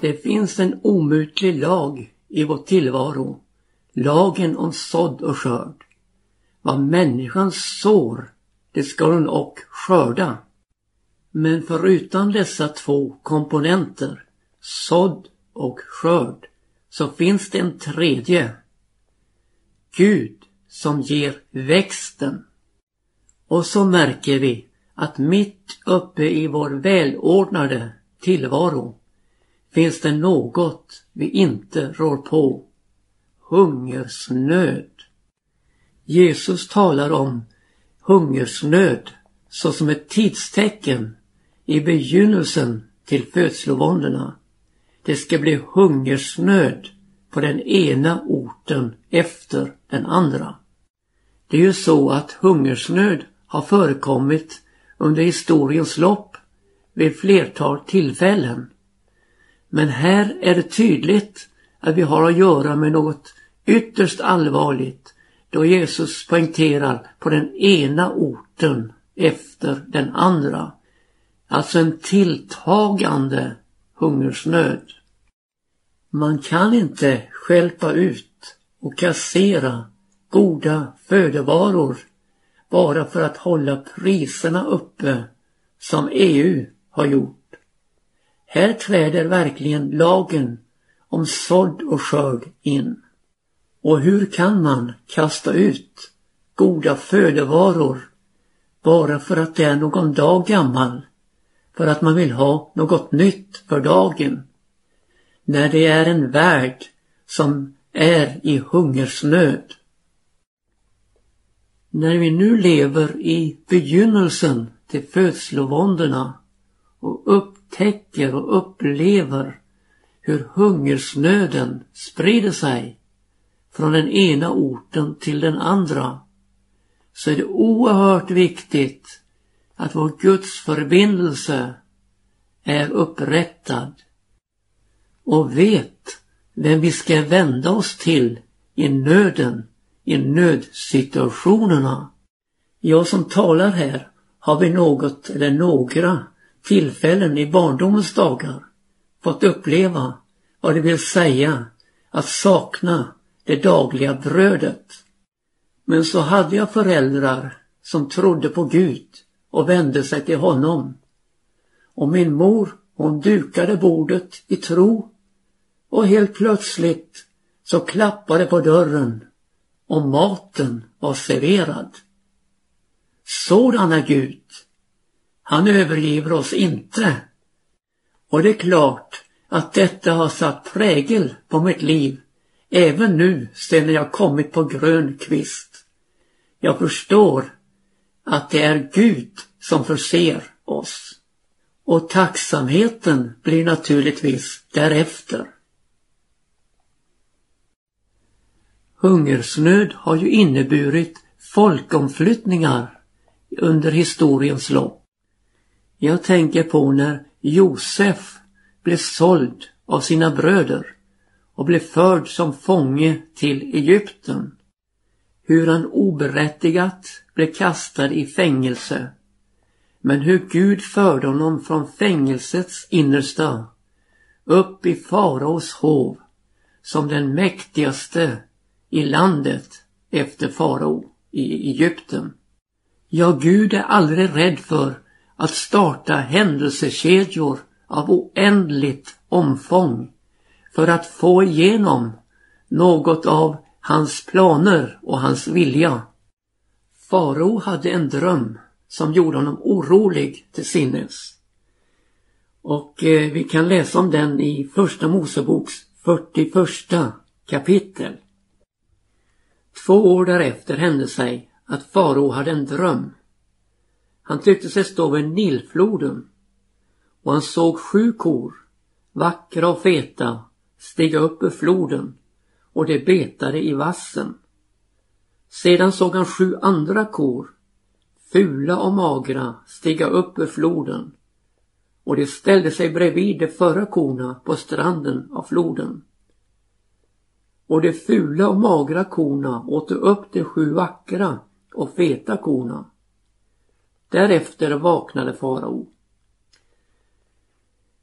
Det finns en omutlig lag i vår tillvaro. Lagen om sådd och skörd. Vad människan sår, det ska hon och skörda. Men förutom dessa två komponenter, sådd och skörd, så finns det en tredje. Gud som ger växten. Och så märker vi att mitt uppe i vår välordnade tillvaro finns det något vi inte rår på. Hungersnöd. Jesus talar om hungersnöd såsom ett tidstecken i begynnelsen till födslovåndorna. Det ska bli hungersnöd på den ena orten efter den andra. Det är ju så att hungersnöd har förekommit under historiens lopp vid flertal tillfällen. Men här är det tydligt att vi har att göra med något ytterst allvarligt då Jesus poängterar på den ena orten efter den andra. Alltså en tilltagande hungersnöd. Man kan inte skälpa ut och kassera goda födovaror bara för att hålla priserna uppe som EU har gjort. Här träder verkligen lagen om sådd och skörd in. Och hur kan man kasta ut goda födovaror bara för att det är någon dag gammal? För att man vill ha något nytt för dagen? När det är en värld som är i hungersnöd. När vi nu lever i begynnelsen till födslovåndorna och upptäcker och upplever hur hungersnöden sprider sig från den ena orten till den andra så är det oerhört viktigt att vår Guds förbindelse är upprättad och vet vem vi ska vända oss till i nöden, i nödsituationerna. Jag som talar här har vid något eller några tillfällen i barndomens dagar fått uppleva vad det vill säga att sakna det dagliga brödet. Men så hade jag föräldrar som trodde på Gud och vände sig till honom. Och min mor, hon dukade bordet i tro och helt plötsligt så klappade på dörren och maten var serverad. Sådan är Gud. Han övergiver oss inte. Och det är klart att detta har satt prägel på mitt liv även nu sedan jag kommit på grön kvist. Jag förstår att det är Gud som förser oss. Och tacksamheten blir naturligtvis därefter. Hungersnöd har ju inneburit folkomflyttningar under historiens lopp. Jag tänker på när Josef blev såld av sina bröder och blev förd som fånge till Egypten. Hur han oberättigat blev kastad i fängelse. Men hur Gud förde honom från fängelsets innersta upp i faraos hov som den mäktigaste i landet efter farao i Egypten. Ja, Gud är aldrig rädd för att starta händelsekedjor av oändligt omfång för att få igenom något av hans planer och hans vilja. Farao hade en dröm som gjorde honom orolig till sinnes. Och eh, vi kan läsa om den i Första Moseboks 41 kapitel. Två år därefter hände sig att farao hade en dröm. Han tyckte sig stå vid Nilfloden och han såg sju kor, vackra och feta, stiga upp ur floden och de betade i vassen. Sedan såg han sju andra kor, fula och magra, stiga upp ur floden och de ställde sig bredvid de förra korna på stranden av floden och de fula och magra korna åt upp de sju vackra och feta korna. Därefter vaknade farao.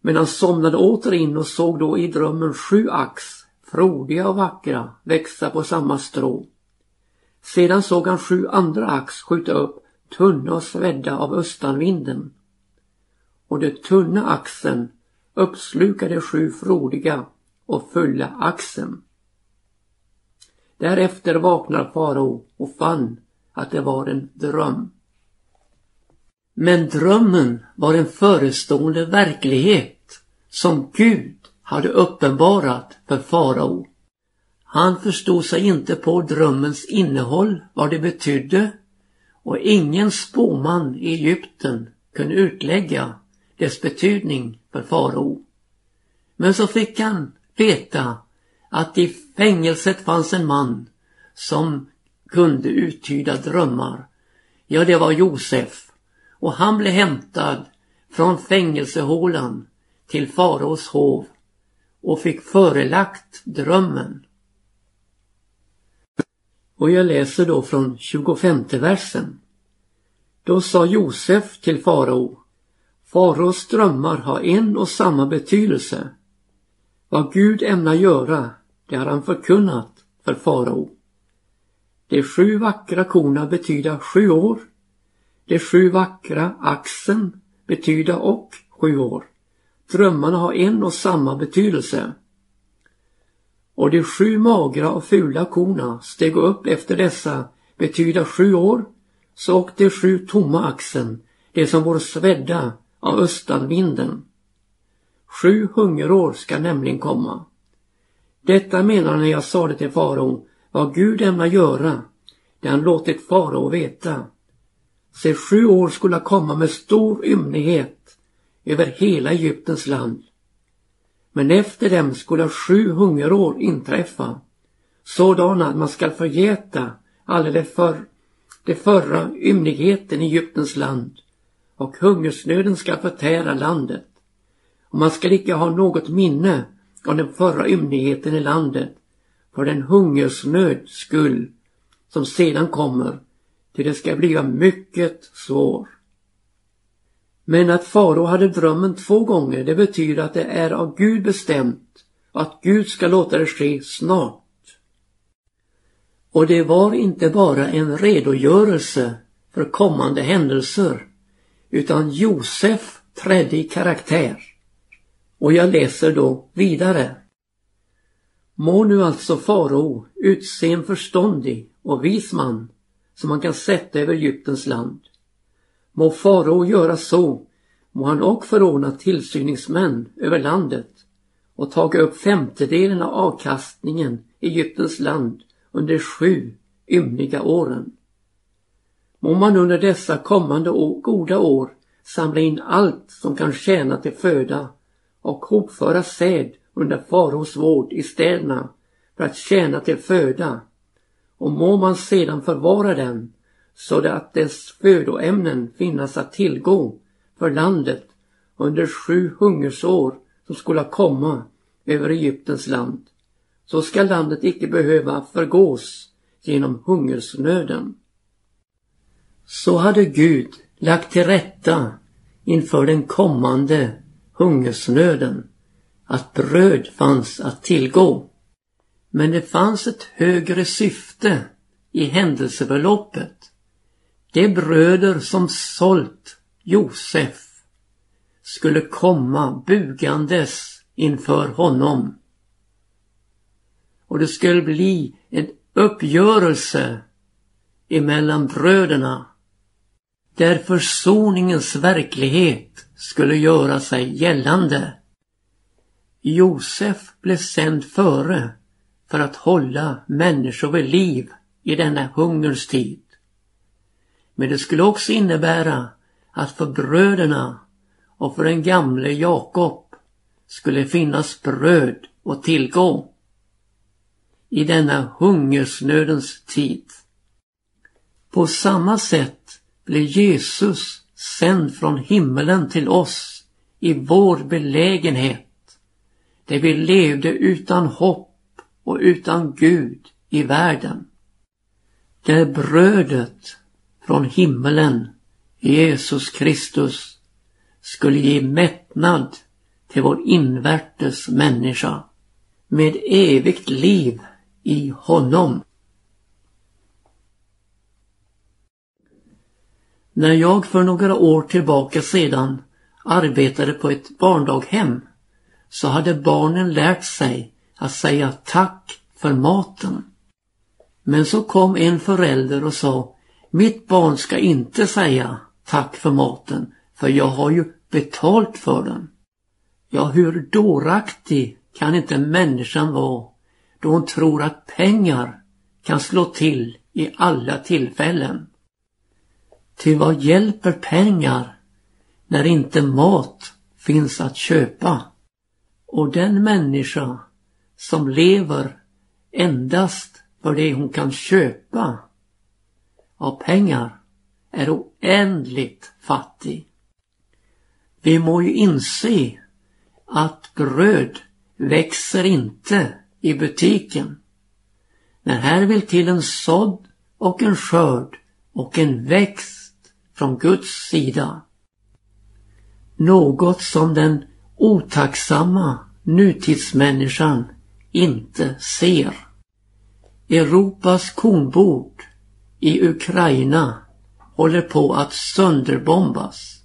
Men han somnade åter in och såg då i drömmen sju ax, frodiga och vackra, växa på samma strå. Sedan såg han sju andra ax skjuta upp, tunna och svedda av östanvinden. Och den tunna axen uppslukade sju frodiga och fulla axen. Därefter vaknar farao och fann att det var en dröm. Men drömmen var en förestående verklighet som Gud hade uppenbarat för farao. Han förstod sig inte på drömmens innehåll, vad det betydde och ingen spåman i Egypten kunde utlägga dess betydning för farao. Men så fick han veta att i fängelset fanns en man som kunde uttyda drömmar. Ja, det var Josef och han blev hämtad från fängelsehålan till faraos hov och fick förelagt drömmen. Och jag läser då från 25 versen. Då sa Josef till farao Faraos drömmar har en och samma betydelse. Vad Gud ämnar göra, det har han förkunnat för farao. De sju vackra korna betyder sju år. De sju vackra axen betyder och sju år. Drömmarna har en och samma betydelse. Och de sju magra och fula korna steg upp efter dessa betyder sju år, så och de sju tomma axen, de som vore svedda av östanvinden. Sju hungerår ska nämligen komma. Detta menar när jag sade till farao vad Gud ämnar göra, det han låtit farao veta. Se, sju år skulle komma med stor ymnighet över hela Egyptens land. Men efter dem skulle sju hungerår inträffa, sådana att man skall förgäta alla de, för, de förra ymnigheten i Egyptens land och hungersnöden skall förtära landet. Och man skall icke ha något minne av den förra ymnigheten i landet för den hungersnöd skull som sedan kommer till det ska bli mycket svår. Men att farao hade drömmen två gånger det betyder att det är av Gud bestämt och att Gud ska låta det ske snart. Och det var inte bara en redogörelse för kommande händelser utan Josef trädde i karaktär. Och jag läser då vidare. Må nu alltså farao utse en förståndig och vis man som man kan sätta över Egyptens land. Må farao göra så, må han och förordna tillsyningsmän över landet och taga upp femtedelen av avkastningen i Egyptens land under sju ymniga åren. Må man under dessa kommande år, goda år samla in allt som kan tjäna till föda och hopföra säd under faraos vård i städerna för att tjäna till föda och må man sedan förvara den så att dess födoämnen finnas att tillgå för landet under sju hungersår som skulle komma över Egyptens land. Så ska landet icke behöva förgås genom hungersnöden. Så hade Gud lagt till rätta inför den kommande hungersnöden att bröd fanns att tillgå. Men det fanns ett högre syfte i händelseförloppet. De bröder som sålt Josef skulle komma bugandes inför honom. Och det skulle bli en uppgörelse emellan bröderna där försoningens verklighet skulle göra sig gällande. Josef blev sänd före för att hålla människor vid liv i denna hungerns tid. Men det skulle också innebära att för bröderna och för den gamle Jakob skulle finnas bröd och tillgå i denna hungersnödens tid. På samma sätt blev Jesus sänd från himmelen till oss i vår belägenhet, där vi levde utan hopp och utan Gud i världen. Där brödet från himmelen, Jesus Kristus, skulle ge mättnad till vår invärtes människa med evigt liv i honom. När jag för några år tillbaka sedan arbetade på ett barndaghem så hade barnen lärt sig att säga tack för maten. Men så kom en förälder och sa Mitt barn ska inte säga tack för maten för jag har ju betalt för den. Ja, hur dåraktig kan inte människan vara då hon tror att pengar kan slå till i alla tillfällen. Till vad hjälper pengar när inte mat finns att köpa? Och den människa som lever endast för det hon kan köpa av pengar är oändligt fattig. Vi må ju inse att bröd växer inte i butiken. Men här vill till en sådd och en skörd och en växt från Guds sida. Något som den otacksamma nutidsmänniskan inte ser. Europas kornbord i Ukraina håller på att sönderbombas.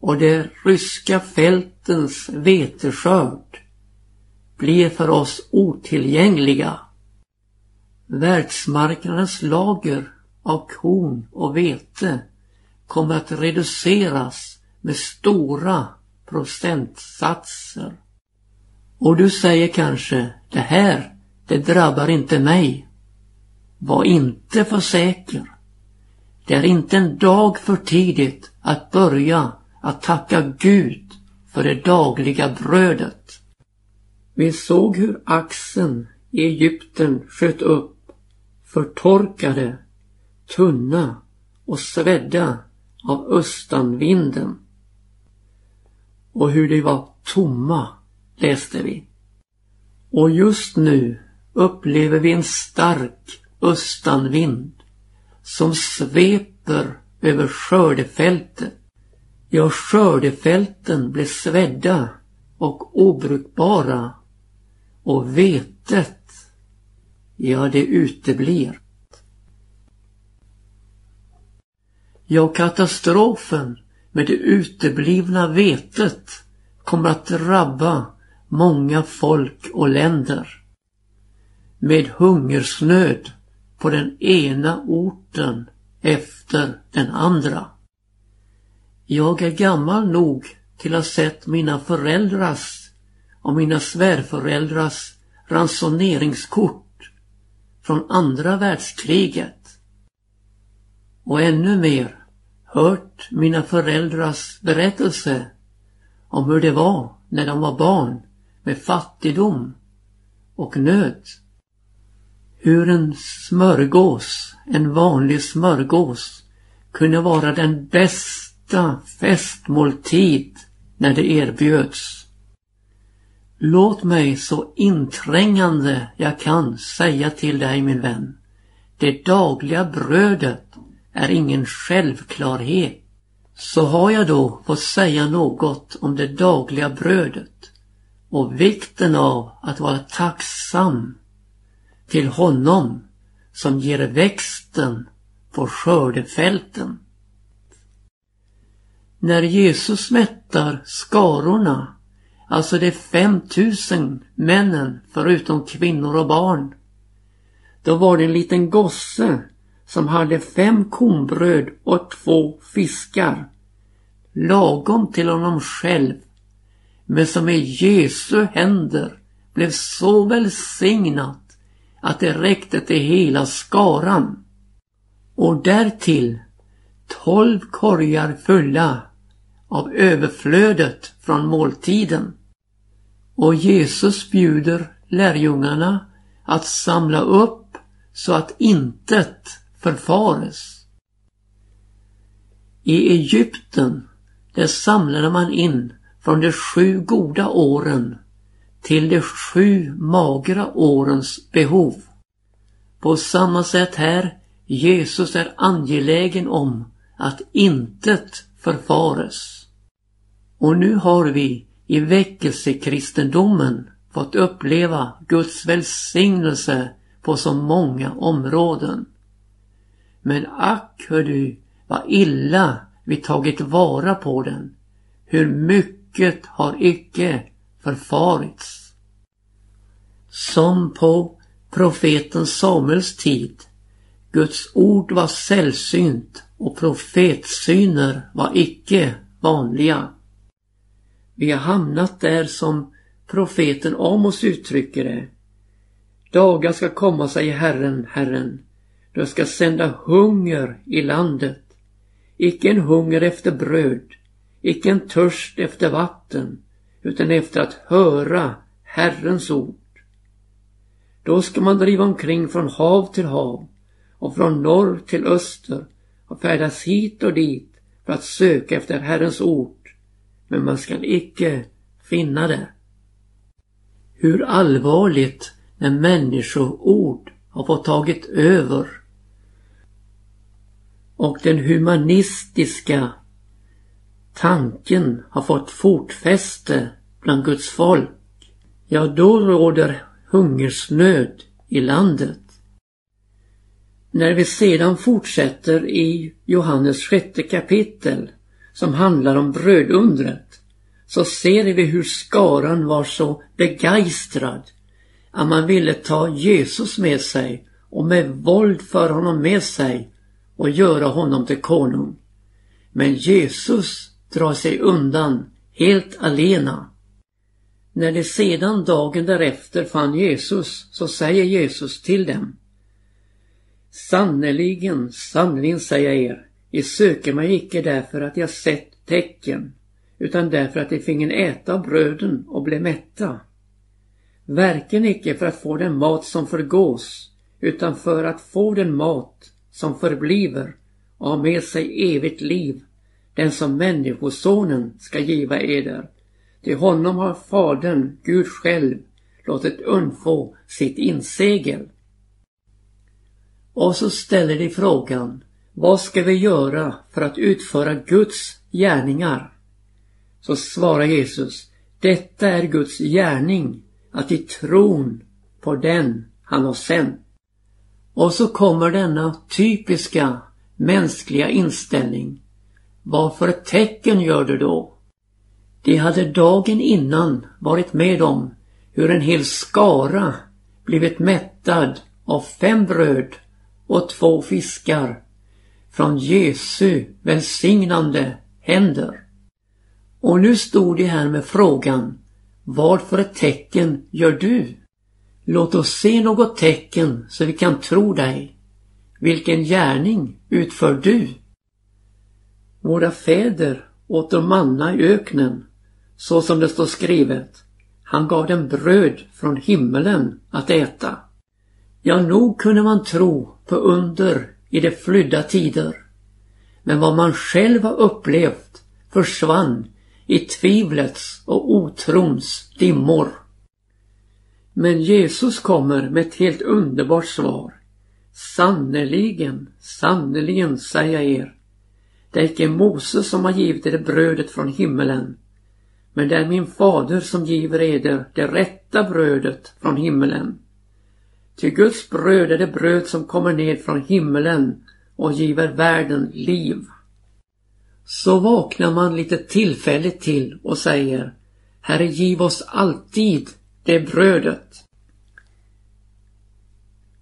Och de ryska fältens veteskörd blir för oss otillgängliga. Världsmarknadens lager av korn och vete kommer att reduceras med stora procentsatser. Och du säger kanske, det här, det drabbar inte mig. Var inte för säker. Det är inte en dag för tidigt att börja att tacka Gud för det dagliga brödet. Vi såg hur axeln i Egypten sköt upp, förtorkade, tunna och svedda av östanvinden. Och hur de var tomma, läste vi. Och just nu upplever vi en stark östanvind som sveper över skördefältet. Ja, skördefälten blev svedda och obrukbara och vetet, ja det uteblir. Ja, katastrofen med det uteblivna vetet kommer att drabba många folk och länder. Med hungersnöd på den ena orten efter den andra. Jag är gammal nog till att ha sett mina föräldrars och mina svärföräldrars ransoneringskort från andra världskriget. Och ännu mer hört mina föräldrars berättelse om hur det var när de var barn med fattigdom och nöd. Hur en smörgås, en vanlig smörgås, kunde vara den bästa festmåltid när det erbjöds. Låt mig så inträngande jag kan säga till dig min vän. Det dagliga brödet är ingen självklarhet. Så har jag då fått säga något om det dagliga brödet och vikten av att vara tacksam till honom som ger växten på skördefälten. När Jesus mättar skarorna Alltså de 5000 männen förutom kvinnor och barn. Då var det en liten gosse som hade fem kornbröd och två fiskar. Lagom till honom själv. Men som i Jesu händer blev så välsignat att det räckte till hela skaran. Och därtill tolv korgar fulla av överflödet från måltiden. Och Jesus bjuder lärjungarna att samla upp så att intet förfares. I Egypten, där samlade man in från de sju goda åren till de sju magra årens behov. På samma sätt här, Jesus är angelägen om att intet förfares. Och nu har vi i väckelsekristendomen fått uppleva Guds välsignelse på så många områden. Men ack hör du vad illa vi tagit vara på den. Hur mycket har icke förfarits. Som på profeten Samuels tid. Guds ord var sällsynt och profetsyner var icke vanliga. Vi har hamnat där som profeten Amos uttrycker det. Dagar ska komma, säger Herren, Herren, Du ska sända hunger i landet. Icke en hunger efter bröd, icke en törst efter vatten, utan efter att höra Herrens ord. Då ska man driva omkring från hav till hav och från norr till öster och färdas hit och dit för att söka efter Herrens ord. Men man skall icke finna det. Hur allvarligt när människoord har fått tagit över och den humanistiska tanken har fått fotfäste bland Guds folk. Ja, då råder hungersnöd i landet. När vi sedan fortsätter i Johannes sjätte kapitel som handlar om brödundret så ser vi hur skaran var så begeistrad att man ville ta Jesus med sig och med våld föra honom med sig och göra honom till konung. Men Jesus drar sig undan helt alena. När de sedan dagen därefter fann Jesus så säger Jesus till dem Sannerligen, sannerligen säger jag er, I söker mig icke därför att jag sett tecken, utan därför att de fingen äta av bröden och blev mätta. Verken icke för att få den mat som förgås, utan för att få den mat som förbliver och har med sig evigt liv, den som Människosonen ska giva eder. Till honom har Fadern, Gud själv, låtit undfå sitt insegel. Och så ställer de frågan, vad ska vi göra för att utföra Guds gärningar? Så svarar Jesus, detta är Guds gärning, att i tron på den han har sänt. Och så kommer denna typiska mänskliga inställning. Vad för tecken gör du då? De hade dagen innan varit med om hur en hel skara blivit mättad av fem bröd och två fiskar från Jesu välsignande händer. Och nu stod de här med frågan, vad för ett tecken gör du? Låt oss se något tecken så vi kan tro dig. Vilken gärning utför du? Våra fäder åt de manna i öknen, så som det står skrivet. Han gav dem bröd från himmelen att äta. Ja, nog kunde man tro på under i de flydda tider. Men vad man själv har upplevt försvann i tvivlets och otrons dimmor. Men Jesus kommer med ett helt underbart svar. Sannerligen, sannerligen säger jag er. Det är icke Moses som har givit er brödet från himmelen. Men det är min fader som giver eder det rätta brödet från himmelen. Ty Guds bröd är det bröd som kommer ned från himmelen och giver världen liv. Så vaknar man lite tillfälligt till och säger Herre giv oss alltid det brödet.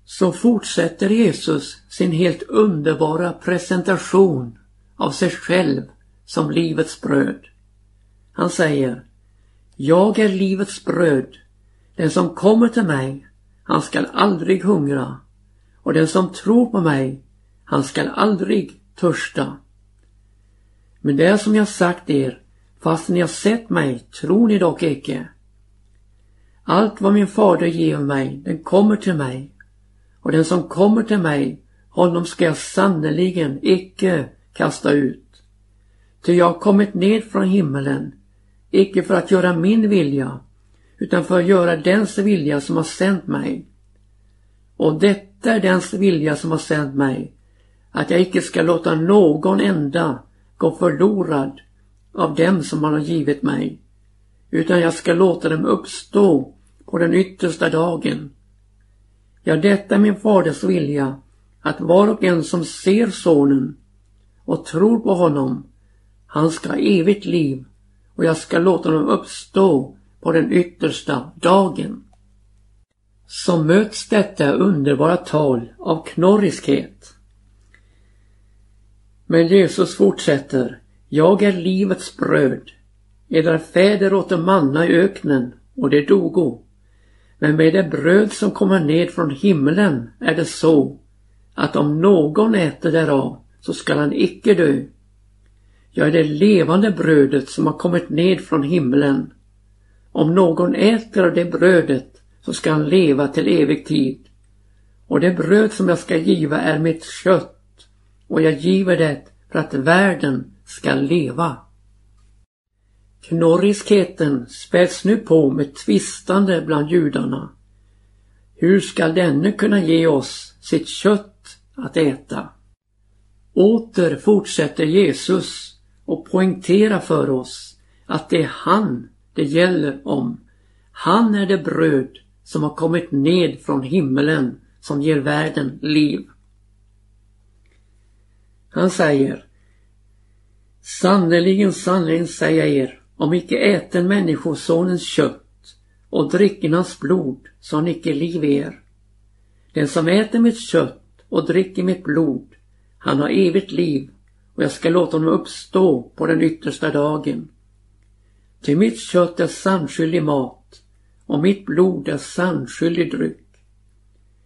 Så fortsätter Jesus sin helt underbara presentation av sig själv som livets bröd. Han säger Jag är livets bröd. Den som kommer till mig, han skall aldrig hungra och den som tror på mig, han skall aldrig törsta. Men det är som jag sagt er, fast ni har sett mig tror ni dock icke. Allt vad min fader ger mig, den kommer till mig. Och den som kommer till mig, honom ska jag sannerligen icke kasta ut. Ty jag har kommit ned från himmelen, icke för att göra min vilja, utan för att göra dens vilja som har sänt mig. Och detta är dens vilja som har sänt mig, att jag icke ska låta någon enda gå förlorad av dem som han har givit mig, utan jag ska låta dem uppstå på den yttersta dagen. Ja, detta är min faders vilja, att var och en som ser sonen och tror på honom, han ska ha evigt liv och jag ska låta honom uppstå på den yttersta dagen. Så möts detta underbara tal av knorriskhet. Men Jesus fortsätter. Jag är livets bröd. Era fäder åt manna i öknen och det dogo. Men med det bröd som kommer ned från himlen är det så att om någon äter därav så skall han icke dö. Jag är det levande brödet som har kommit ned från himlen. Om någon äter av det brödet så skall han leva till evig tid. Och det bröd som jag ska giva är mitt kött och jag giver det för att världen ska leva. Knorriskheten späds nu på med tvistande bland judarna. Hur skall denne kunna ge oss sitt kött att äta? Åter fortsätter Jesus och poängtera för oss att det är han det gäller om. Han är det bröd som har kommit ned från himmelen som ger världen liv. Han säger Sannerligen, sannerligen säger jag er, om icke äten människosonens kött och dricken hans blod, så har han icke liv i er. Den som äter mitt kött och dricker mitt blod, han har evigt liv och jag ska låta honom uppstå på den yttersta dagen. Till mitt kött är sannskyldig mat och mitt blod är sannskyldig dryck.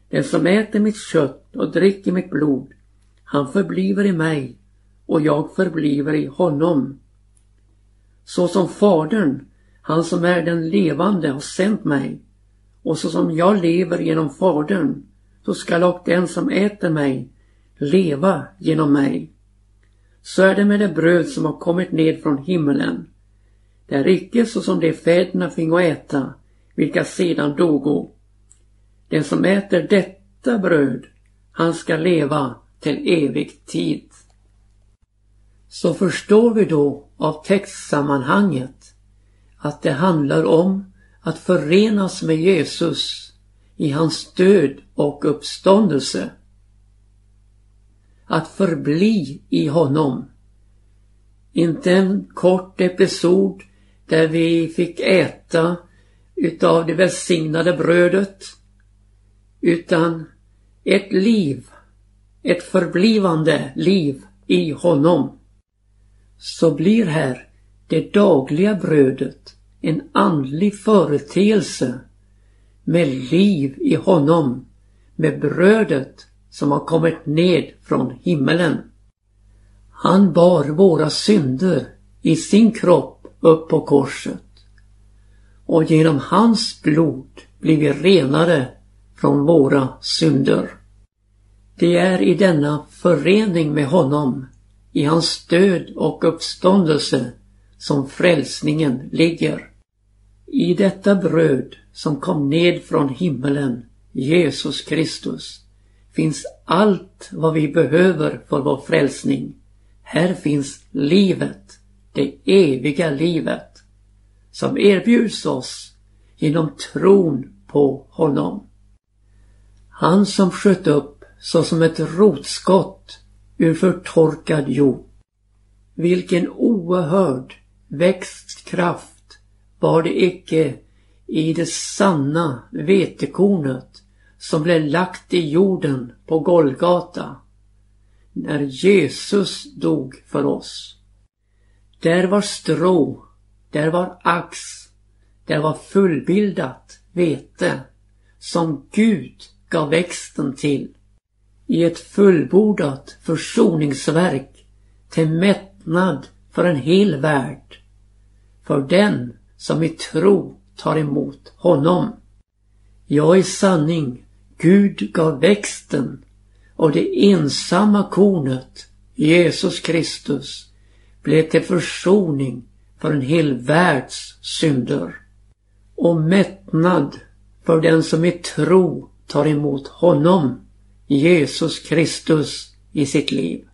Den som äter mitt kött och dricker mitt blod, han förbliver i mig och jag förbliver i honom. Så som Fadern, han som är den levande, har sänt mig och så som jag lever genom Fadern, så skall och den som äter mig leva genom mig. Så är det med det bröd som har kommit ned från himmelen. Det är icke så som de fäderna fingo äta, vilka sedan dogo. Den som äter detta bröd, han ska leva till evig tid. Så förstår vi då av textsammanhanget att det handlar om att förenas med Jesus i hans död och uppståndelse. Att förbli i honom. Inte en kort episod där vi fick äta utav det välsignade brödet utan ett liv, ett förblivande liv i honom. Så blir här det dagliga brödet en andlig företeelse med liv i honom, med brödet som har kommit ned från himmelen. Han bar våra synder i sin kropp upp på korset och genom hans blod blir vi renare från våra synder. Det är i denna förening med honom, i hans död och uppståndelse, som frälsningen ligger. I detta bröd som kom ned från himmelen, Jesus Kristus, finns allt vad vi behöver för vår frälsning. Här finns livet, det eviga livet som erbjuds oss genom tron på honom. Han som sköt upp såsom ett rotskott ur förtorkad jord. Vilken oerhörd växtkraft var det icke i det sanna vetekornet som blev lagt i jorden på Golgata när Jesus dog för oss. Där var strå där var ax. Där var fullbildat vete som Gud gav växten till i ett fullbordat försoningsverk till mättnad för en hel värld. För den som i tro tar emot honom. Jag i sanning, Gud gav växten och det ensamma kornet, Jesus Kristus, blev till försoning för en hel världs synder och mättnad för den som i tro tar emot honom, Jesus Kristus, i sitt liv.